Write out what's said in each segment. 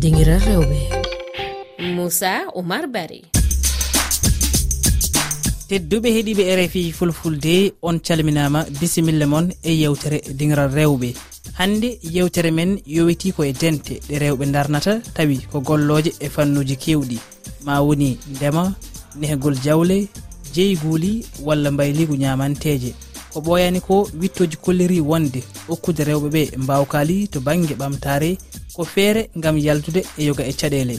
dingiral rewɓe. Moussa oumar bari. Tedduɓe heeɗiɓe rfi fulfulde on calminama bisimilla moon e yewtere dingiral rewɓe. Hande yewtere men yowiti ko e dente ɗe rewɓe darnata tawi ko golloje e fannuji kewɗi. Ma woni ndema nehgol jawle jeyi guuli walla mbayligu ñamanteje. Ko ɓoyani ko wittoji kolliri wonde okkude rewɓe ɓe mbawkali to banggue ɓamtare ko feere ngam yaltude e yoga e caɗele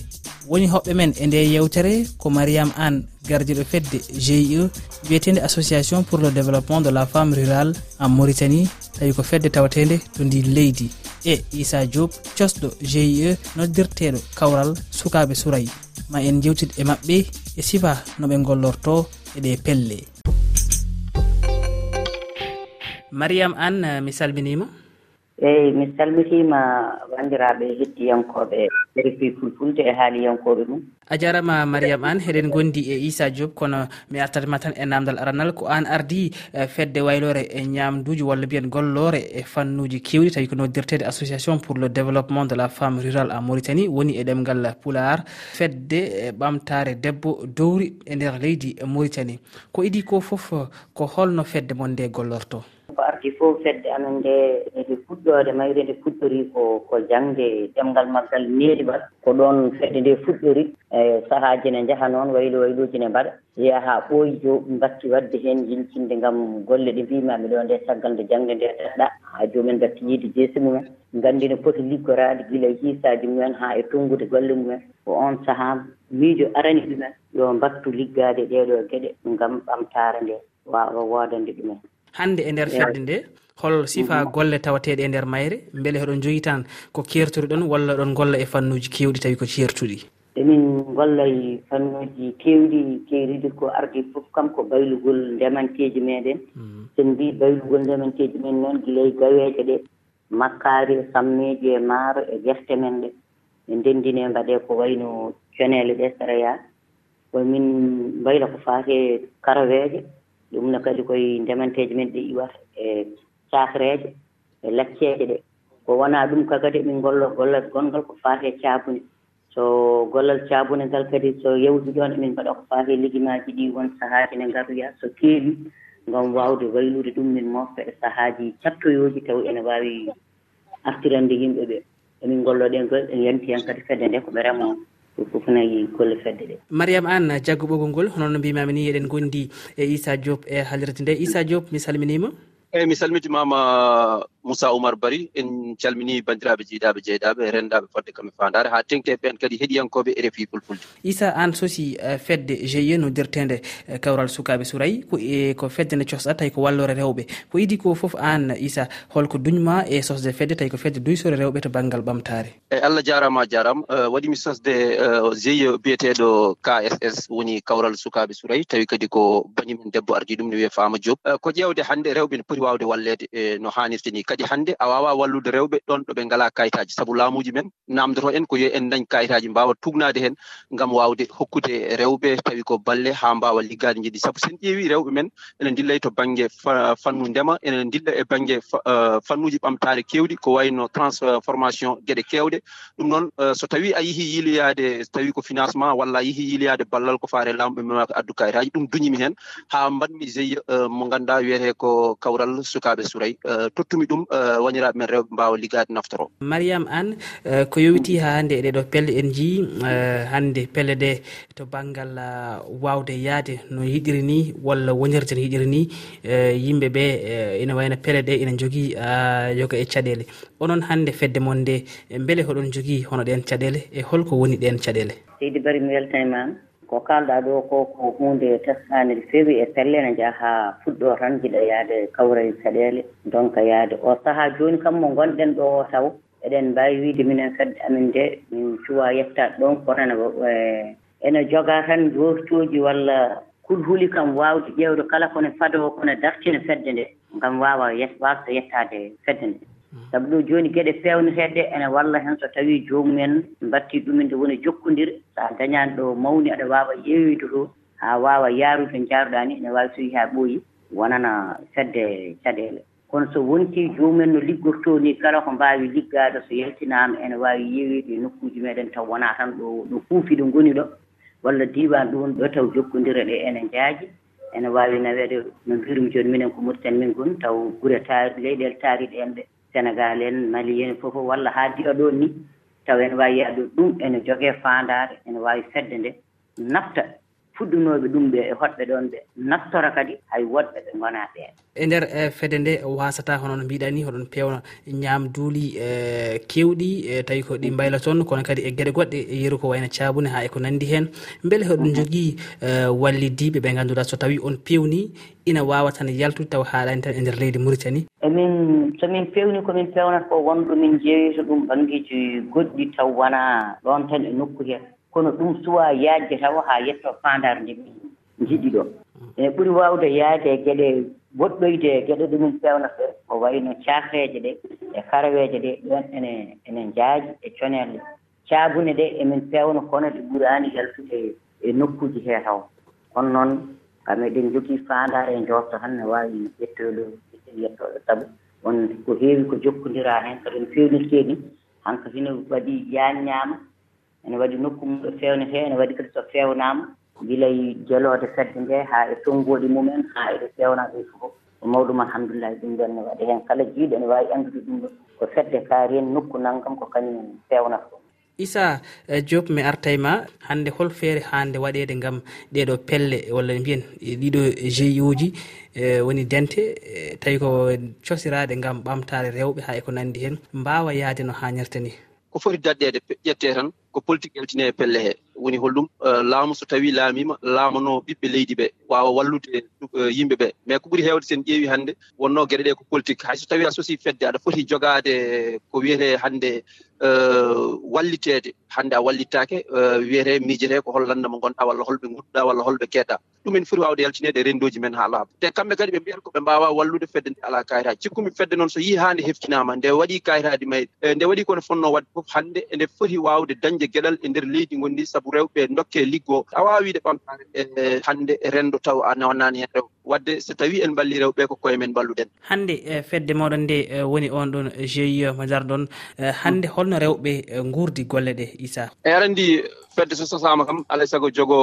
woni hoɓɓe men e nde yewtere ko mariame anne gardiɗo fedde gie wiyetede association pour le développement de la femme rurale en mauritanie. Tawi ko fedde tawatede to ndi leydi. E issa diop cosɗo gie noddirteɗo kawral sukaɓe suurayi ma en jewtid e maɓɓe e sifa noɓe gollorto eɗe pelle. Mariame anne mi salminima. eeyi mi salmitima bandiraɓe hettiyankooɓe rfi fulfulde e haaliyankooɓe ɗum a jarama mariame an heɗen gondi e issa diop kono mi artatma tan e namdal aranal ko an ardi e fedde waylore e ñamduji walla mbiyen gollore e fannuji kewɗi tawi ko noddirtede association pour le développement de la femme rural en mauritanie woni e ɗemgal pular fedde e ɓamtare debbo dowri e nder leydi mauritanie. Ko idi ko foof ko holno fedde mon nde gollorto. ko arti fof fedde amen nde nde fuɗɗode mayre nde fuɗɗori ko ko jangde ɗemgal maggal neeɗigal ko ɗon fedde nde fuɗɗori e sahaaji ne njaha noon waylo wayluji ne mbaɗa yaha ɓooyi jo mbatti wadde heen yiltinde ngam golle ɗe mbimami ɗo nde caggal nde jangde nde daɗɗa haa joomen mbatti yiide jeesi mumen nganndi no poti liggoraade gila e hiisaaji mumen haa e tonngude golle mumen. Ko on sahaa miijo arani ɗumen yo mbattu liggaade ɗeeɗoo geɗe ngam ɓamtaare nde waawa woodande ɗumen. hannde e nder fedde nde hol sifa mm-hmm. golle tawateɗe e nder mayre beele heɗon jogui tan ko kertoriɗon walla ɗon golla e fannuji kewɗi tawi ko certuɗi emin gollay fannuji kewɗi kewriɗi ko ardi fof kam ko baylugol ndemanteji meɗen sen mm-hmm. mbi baylugol ndemanteji men noon guilay gaweje ɗe makkari e sammeji e maaro e guerte men ɗe. Ɓe ndendine mbaɗe ko wayno conele ɗe séréal komin mbayla ko fate karaweje ɗumne kadi koye ndemanteeje men ɗe iwata e cakreje e lacceje ɗe. Ko wona ɗum ka kadi emin gollo gollal gonngal ko faati e caabune so gollal caabune ngal kadi so yewdi ɗon emin mbaɗa ko faati e ɗi won sahaaji ne ngaroya so keewi ngam wawde waylude ɗum min mofta e sahaaji cattoyoji taw ene wawi artirande yimɓe ɓe. Emin gollo golloɗen gol en yanti hen kadi fedde nde ko ɓe ɗum fof nayi golle fedde ɗe. Mariame an jaggo ɓoggol ngol honoon no mbimami ni eɗen gondi e issa diop e haalirde nde. Issa diop mi salminima. eyyi mi salmitimama moussa oumar bari en calmini bandiraɓe jiiɗaɓe jeyɗaɓe e rendaɓe fodde kamɓe fandare. Ha tengti e ɓen kadi heeɗiyankoɓe e rfi fulfulde. Issa an soosi eh, fedde gie noddirtede eh, kawral sukaɓe suurayi ko fedde nde cosɗa tawi ko wallore rewɓe. Ko idi ko foof an issa holko duñma e sosde fedde tawi ko fedde duysore rewɓe to banggal ɓamtare eyyi allah jarama jarama waɗimi sosde gie biyeteɗo kss woni kawral sukaɓe suurayi tawi kadi ko bañumen debbo ardi ɗum ne wiye fama diop. Ko ƴewde hande rewɓe ne poti ɓuri wawde wallede e no hannirta ni. Kadi hannde a wawa wallude rewɓe ɗon ɗo ɓe ngala kayitaji. Saabu laamuji men namdoto en ko yo en dañ kayitaji mbawa tugnade hen ngam wawde hokkude rewɓe tawi ko balle ha mbawa liggade jiɗi saabu sen ƴeewi rewɓe men ene dillay e to banggue fannu ndema ene dilla e banggue e, fannuji ɓamtare kewɗi ko wayno transformation gueɗe kewɗe. Ɗum noon e, so tawi a yeehi yiiloyade so tawi ko financement walla a yeehi yiiloyade ballal ko faare lamɓe memako addu kayitaji. Ɗum duñimi hen ha mbaɗmi gie mo ganduɗa wiyete ko kawral caggal sukaaɓe suray eh, tottumi ɗum eh, waniraaɓe men rewɓe mbaawa liggaade naftoro. Mariame anne eh, ko yowiti haa hannde eɗe ɗo pelle en njii hannde pelle ɗe to baŋngal waawde yahde no yiɗiri ni walla wonirde no yiɗiri ni yimɓe ɓe ina wayno pelle ɗe ina jogii yoga e caɗeele. Onon hannde fedde mon nde mbele hoɗon jogii hono ɗen caɗeele e holko woni ɗen caɗeele. Seydi bari mi weltanimama ko kalɗa ɗo ko ko hunde teskade fewi e pelle ne jaaha ha fuɗɗo tan jiɗa yaade kawray caɗele donc yaade o saaha joni kam mo gonɗen ɗo o taw eɗen mbawi wiide minen fedde amin de min cuwa yettade ɗon kono e, ene joga tan joftoji walla kulhuli kam wawde ƴewde kala kone fadoo kone dartine fedde nde. Gam wawa wawa yettade fedde nde. sabu ɗo jooni geɗe peewneteeɗe ene walla heen so tawii joomumen mbattii ɗumen nde woni jokkondir so a dañaani ɗo mawni aɗa waawa ƴeewiide ɗo haa waawa yaarude njaaruɗaa ni ene waawi soyi haa ɓooyi wonana fedde caɗeele kono so wontii joomumen no liggortoo ni kala ko mbaawi liggaade so yaltinaama ene waawi yeewiide e nokkuuji meeɗen taw wonaa tan ɗo ɗo kuufi ɗo ngoni ɗo walla diiwaan ɗo woni ɗo taw jokkondira ɗe ene njaaji ene waawi naweede no mbirumi jooni minen ko murten min ngoni taw gure taari leyɗeele taariɗe en ɗe sénégal en mali en fof walla haa diɗa ɗon ni taw ene waawi yaade ɗum ene jogee faandaare ene waawi fedde nde nafta. fuɗɗunoɓe ɗum ɓe e hoɗɓe ɗon ɓe naftora kadi hay woɗɓe ɓe gona ɓeen e nder e fede nde wasata hono no mbiɗa ni hoɗon pewna ñaam duuli e kewɗi e tawi ko ɗi mbayla toon kono kadi e gueɗe goɗɗe yeru ko wayno cabune ha eko nandi hen beele hoɗon jogui wallidiɓe ɓe ganduɗa so tawi on pewni ina wawa tan yaltude taw haalani tan e nder leydi mauritanie emin somin pewni komin pewnata ko wonɗo min jeeyoyto ɗum ɓangueji goɗɗi taw wona ɗon tan e nokku he kono ɗum suwa yaajde tawa haa yetto fandare nde min jiɗi ɗo. Ene ɓuri wawde yaade e geɗe woɗɗoyde e geɗe ɗumin pewnata ko wayno cakreje ɗe e karaweje ɗe ɗon ene ene jaaji e conelle caabune ɗe emin pewna kono ɗe ɓurani yaltude e nokkuji he taw. Kono noon kam eɗen jogii fandare e jotto tan ne wawi ƴettoylo yettoɗo saabu won ko heewi ko jokkodira hen kadi no fewnirteɗi hanko hino waɗi yanñama ene waɗi nokku mum ɗo fewne ene waɗi kadi so fewnama guilay jelode fedde nde ha e tonggodi mumen ha eɗe fewnaɓe ɗo fof ko mawɗum alhamdulillahi ɗum ɗon ne waɗi hen. Kala jiiɗo ene wawi andude ɗum ɗo ko fedde kaari en nokku naggam ko kañum fewnata ɗum isa e, diop mi arta e ma hande hol feere hande waɗede gam ɗeɗo pelle walla mbiyen e, ɗiɗo gi uji e, woni dente tawi ko cosirade gam ɓamtare rewɓe ha eko nandi hen mbawa yaade no hannirta ni. Ko foti daɗɗede ƴette tan? ko politique yaltine e pelle he. Woni holɗum e, laamu so tawi laamima laamano ɓiɓɓe leydi ɓe wawa wallude e, e, yimɓe ɓe. Mais ko ɓuuri hewde sen ƴeewi hannde wonno gueɗe ɗe ko politique. Hay so tawi a sosi fedde aɗa foti jogade ko wiyete hannde wallitede hannde a wallittake wiyete miijete ko hollanna mo gonɗa walla holɓe guɗɗa walla holɓe keeɗa ɗum en foti wawde yaltinede rendoji men ha laaɓa te kamɓe kadi ɓe mbiyata koɓe mbawa wallude fedde nde ala kayitaji cikkumi fedde noon so yii ha nde heftinama nde waɗi kayitaji may nde waɗi kono fonno wadde foof hannde ende foti wawde dañde ɓamtade geɗal e nder leydi gonndi sabu rewɓe dokke liggo a waawi ɗe ɓamtare e hannde e renndo taw a nawanani hen rewɓe. wadde so tawi en balli rewɓe ko koye men balluɗen. Hannde e, fedde moɗon nde e, woni on ɗon gie madar ɗon e, hannde holno rewɓe guurdi golle ɗe isa e arandi fedde so sosama kam alay saago jogo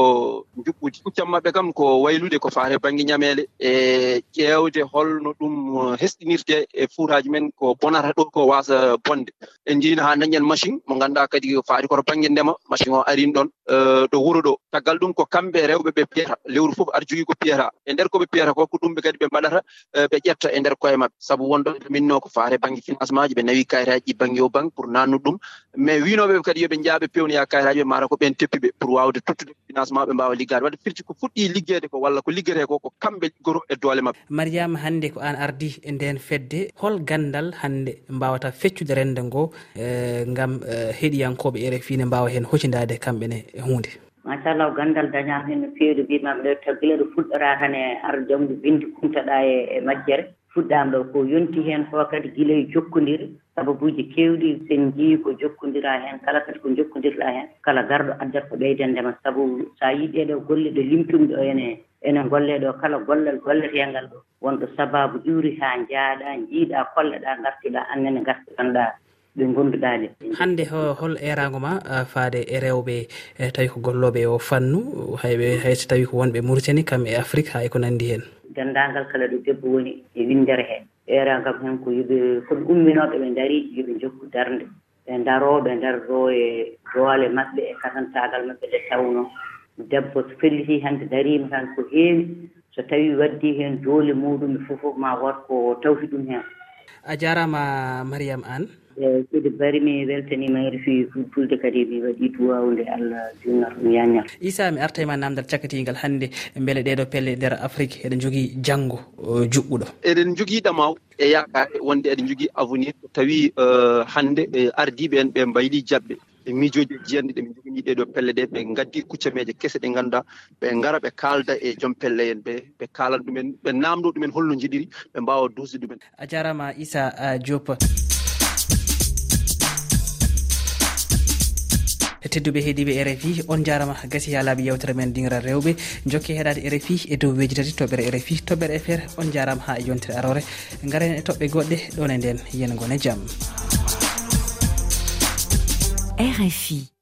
juɓɓudi huccam maɓɓe kam ko waylude ko faate baŋnge ñameele. E ƴeewde holno ɗum hesɗinirte e fuuraji men ko bonata ɗo ko waasa bonde. En jiino haa dañen machine mo ngannduɗaa kadi faati koto baŋnge ndema machine o arin ɗon. Ɗo wuro ɗo. Taggal ɗum ko kamɓe rewɓe ɓe piyata. Lewru fof aɗa jogii ko piyata. E ndeer koɓe mbiyata ko ko ɗumɓe kadi ɓe mbaɗata e, ɓe ƴetta e nder koye maɓɓe. Sabu wonɗo minno ko faate banggue financement ji ɓe nawi kayitaji ɗi banggue yo banque pour nannude ɗum. Mais winoɓe kadi yoɓe jaaɓe pewnoya kayitaji ɓe mata ko ɓen teppiɓe pour wawde tottude financement ɓe mbawa liggade wadde firti ko fuɗɗi liggede ko walla ko liggete ko ko kamɓe liggoto e doole mabɓe mariama hannde ko an ardi e nden fedde hol gandal hannde mbawata feccude rende ngo e, gam e, heeɗiyankoɓe rfi ne mbawa hen hoccidade kamɓene e hunde machallah ganndal dañaama heen no feewi. Ɗo mbimaɓe ɗo taggila ɗo fuɗɗoraa tan e ar janngo bindi kumtaɗaa e majjere. Fuɗɗaama ɗo ko yonti heen fof kadi gila e jokkondiri sababuuji keewɗi sen njii ko jokkondiraa heen kala kadi ko jokkondirɗaa heen kala garɗo addata ko ɓeydande ma sabu so a yii ɗee golle ɗo limtumi ɗo ene ene gollee ɗo kala gollal golleteengal ɗo wonɗo sabaabu iwri haa njaaɗaa njiiɗaa kolleɗaa ngartiɗaa annene ngartiranɗaa ɗe gonduɗa ɗe hannde hol erago ma faade e rewɓe e tawi ko golloɓe o fannu hayɓe hayso tawi ko wonɓe mauritani kam e afrique ha eko nandi hen dendagal kala ɗo debbo woni e windere he eragam hen ko yoɓe koɓe umminoɓe ɓe daari yoɓe jokku darde ɓe daroɓe ɓe e doole maɓɓe e katantagal maɓɓe nde tawno. Debbo so felliti hannde darima tan ko heewi so tawi waddi hen doole muɗum e fofof ma wat ko tawti ɗum hen a jarama mariame anne eeyi kadi bari mi weltanima e refi fulfulde kadi mi waɗi duwawde allah jurnal ɗum yañal issa mi arta e ma namdal cakatigal hannde beele ɗeɗo pelle nder afrique eɗen jogui janggo juɓɓuɗo. Eɗen jogui ɗamaw e yakka e wonde eɗen jogui avenir. Tawi e, hannde ardiɓe en ɓe mbayli jaɓɓe e miijoji jiyanɗe ɗe min jogini ɗeɗo pelle ɗe ɓe gaddi kuccameje kese ɗe ngannduɗa ɓe gara ɓe kalda e joom pelle en ɓe ɓe kaalan ɗumen ɓe namdo ɗumen holno jiɗiri ɓe mbawa duusde ɗumen. A jarama issa diop. tedduɓe heediɓe rfi on jarama gasi ha laaɓi yewtere men dingra rewɓe. Jokke heɗade rfi e dow weji tati toɓɓere rfi toɓɓere fr on jarama ha yontere arore. Garen e toɓɓe goɗɗe ɗon e nden yen gone jaam. Rfi